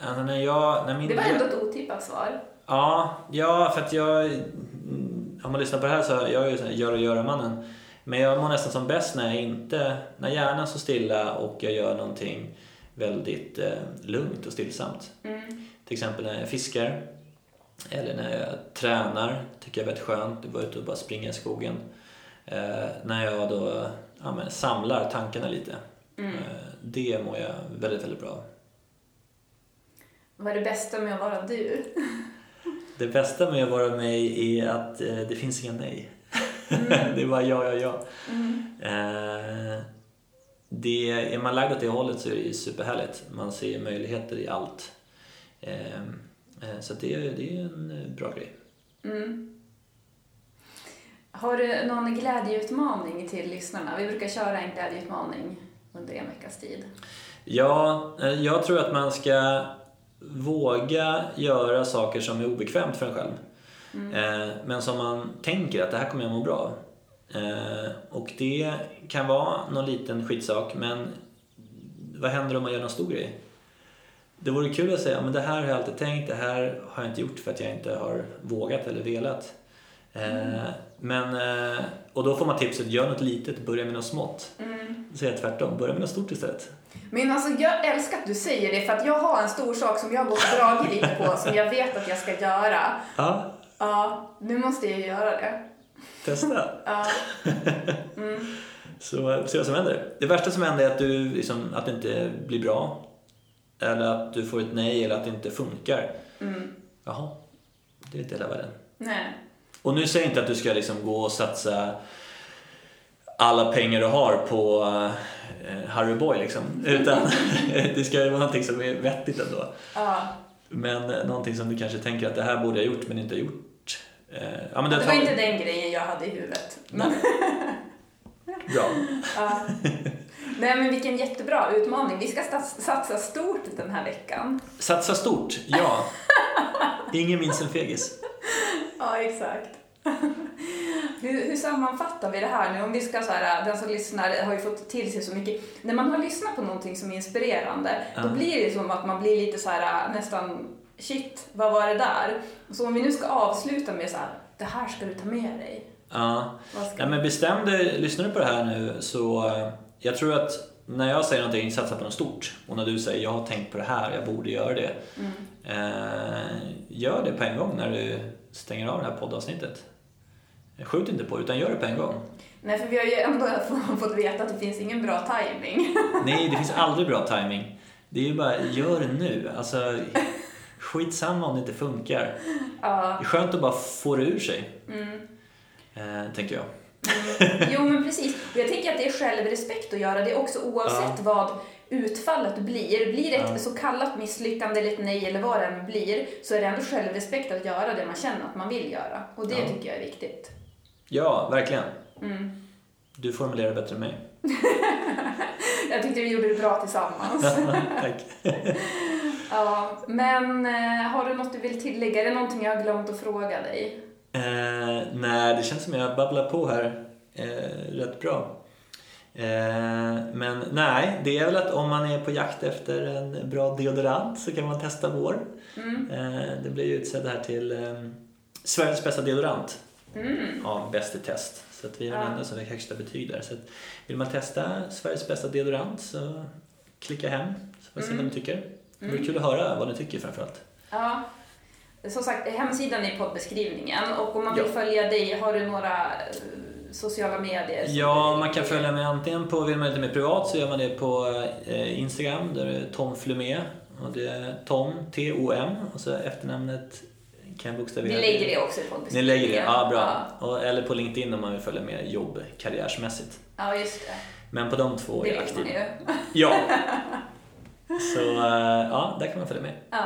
Alltså när jag... När min Det var ändå ett otippat svar. Ja, ja, för att jag... Om man lyssnar på det här så jag är ju så här, gör och göra-mannen. Men jag mår nästan som bäst när jag inte... När hjärnan står stilla och jag gör någonting väldigt eh, lugnt och stillsamt. Mm. Till exempel när jag fiskar. Eller när jag tränar. Tycker jag är väldigt skönt. att vara ute och bara springa i skogen. Eh, när jag då ja, men, samlar tankarna lite. Mm. Eh, det mår jag väldigt, väldigt bra av. Vad är det bästa med att vara du? Det bästa med att vara mig är att eh, det finns inga nej. det är bara ja, ja, ja. Eh, det, är man lagd åt det hållet så är det ju superhärligt. Man ser möjligheter i allt. Så det, det är en bra grej. Mm. Har du någon glädjeutmaning till lyssnarna? Vi brukar köra en glädjeutmaning under en veckas tid. Ja, eh, jag tror att man ska våga göra saker som är obekvämt för en själv. Eh, Men som man tänker att det här kommer jag må bra av. Eh, Och det kan vara någon liten skitsak men vad händer om man gör någon stor grej? Det vore kul att säga men det här har jag alltid tänkt, det här har jag inte gjort för att jag inte har vågat eller velat. Eh, Men, eh, och då får man tipset, gör något litet, börja med något smått. Då säger jag tvärtom, börja med något stort istället. Men alltså jag älskar att du säger det för att jag har en stor sak som jag har gått och dragit lite på som jag vet att jag ska göra. Ja, Ja, nu måste jag göra det. testa. Ja, Så se vad som händer. Det värsta som händer är att, du, liksom, att det inte blir bra. Eller att du får ett nej eller att det inte funkar. mm. Jaha, det är inte hela världen. Nej. Och nu säger jag inte att du ska liksom gå och satsa alla pengar du har på eh, Harry Boy liksom. Utan det ska ju vara någonting som är vettigt ändå. Ja. Men eh, någonting som du kanske tänker att det här borde jag gjort men inte gjort. Eh, ja, men Det tar var inte den grejen jag hade i huvudet. Men, Bra. ja. Nej men vilken jättebra utmaning. Vi ska satsa stort den här veckan. Satsa stort, ja. Ingen minns en fegis. Ja, exakt. Hur, hur sammanfattar vi det här nu? Om vi ska så här, den som lyssnar har ju fått till sig så mycket. När man har lyssnat på någonting som är inspirerande, då Ja. blir det som att man blir lite så här nästan shit, vad var det där? Så om vi nu ska avsluta med så här, det här ska du ta med dig. Ja. Ja, men bestäm dig, lyssnar du på det här nu så eh, jag tror att när jag säger någonting, satsa på något stort och när du säger jag har tänkt på det här, jag borde göra det. Eh, gör det på en gång när du stänger av det här poddavsnittet. Skjut inte på det, utan gör det på en gång. Nej, för vi har ju ändå fått veta att det finns ingen bra timing. Nej, det finns aldrig bra timing. Det är ju bara, gör det nu. Alltså, skitsamma om det inte funkar. ja. Det är skönt att bara få det ur sig, Mm. eh, tänker jag. Mm. Jo, men precis. Och jag tänker att det är självrespekt att göra det också oavsett vad utfallet blir. Blir ett Ja. så kallat misslyckande eller ett nej eller vad det än blir så är det ändå självrespekt att göra det man känner att man vill göra. Och det Ja. tycker jag är viktigt. Ja, verkligen. Mm. Du formulerar bättre än mig. Jag tyckte vi gjorde det bra tillsammans. Tack. ja, men eh, har du något du vill tillägga? Är det någonting jag har glömt att fråga dig? Eh, nej, det känns som jag babblar på här eh, rätt bra. Eh, men nej, det är väl att om man är på jakt efter en bra deodorant så kan man testa vår. Mm. Eh, det blir ju utsedd här till eh, Sveriges bästa deodorant Mm. av Bäst i test. Så att vi är den Ja. enda som fick högsta betyg där. Så att vill man testa Sveriges bästa deodorant så klicka hem så får vi se Mm. vad ni tycker. Det vore kul att höra vad ni tycker framförallt. Ja. Som sagt, hemsidan är i poddbeskrivningen och om man vill Ja. följa dig, har du några sociala medier? Ja, man kan följa mig antingen på, vill man lite mer privat så gör man det på eh, Instagram där det är Tom Flumé. Och det är Tom, T-O-M och så efternamnet kan jag Vi bokstavera. lägger det också i Ni poddbeskrivningen. lägger det? Ja, bra. Ja, Och, eller på LinkedIn om man vill följa mer jobb karriärsmässigt. ja just det. Men på de två är Det jag vet man aktiv. ju. Ja. Så eh, ja, där kan man följa med. Ja.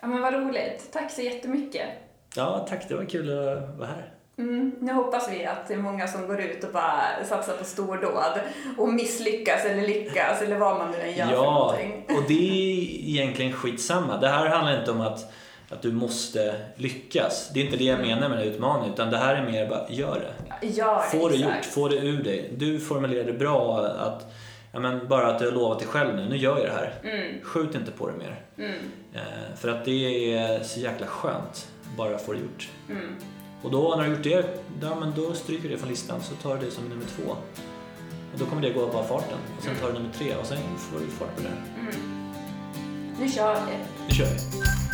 ja, men vad roligt. Tack så jättemycket. Ja, tack. Det var kul att vara här. Mm, nu hoppas vi att det är många som går ut och bara satsar på stordåd och misslyckas eller lyckas eller vad man nu än gör för Ja, någonting. och det är egentligen skitsamma. Det här handlar inte om att, att du måste lyckas. Det är inte det jag menar med utmaningen, utan det här är mer bara, gör det. Ja, Få det gjort, få det ur dig. Du formulerar det bra, att, ja, men bara att du har lovat dig själv nu, nu gör jag det här. Mm, Skjut inte på det mer. mm, Eh, för att det är så jäkla skönt, bara få det gjort. mm. Och då när du har gjort det, ja, men då stryker du det från listan så tar du det som nummer två. Och då kommer det gå bara farten. Och sen tar du nummer tre och sen får du fart på det. Mm. Nu kör vi. Nu kör vi!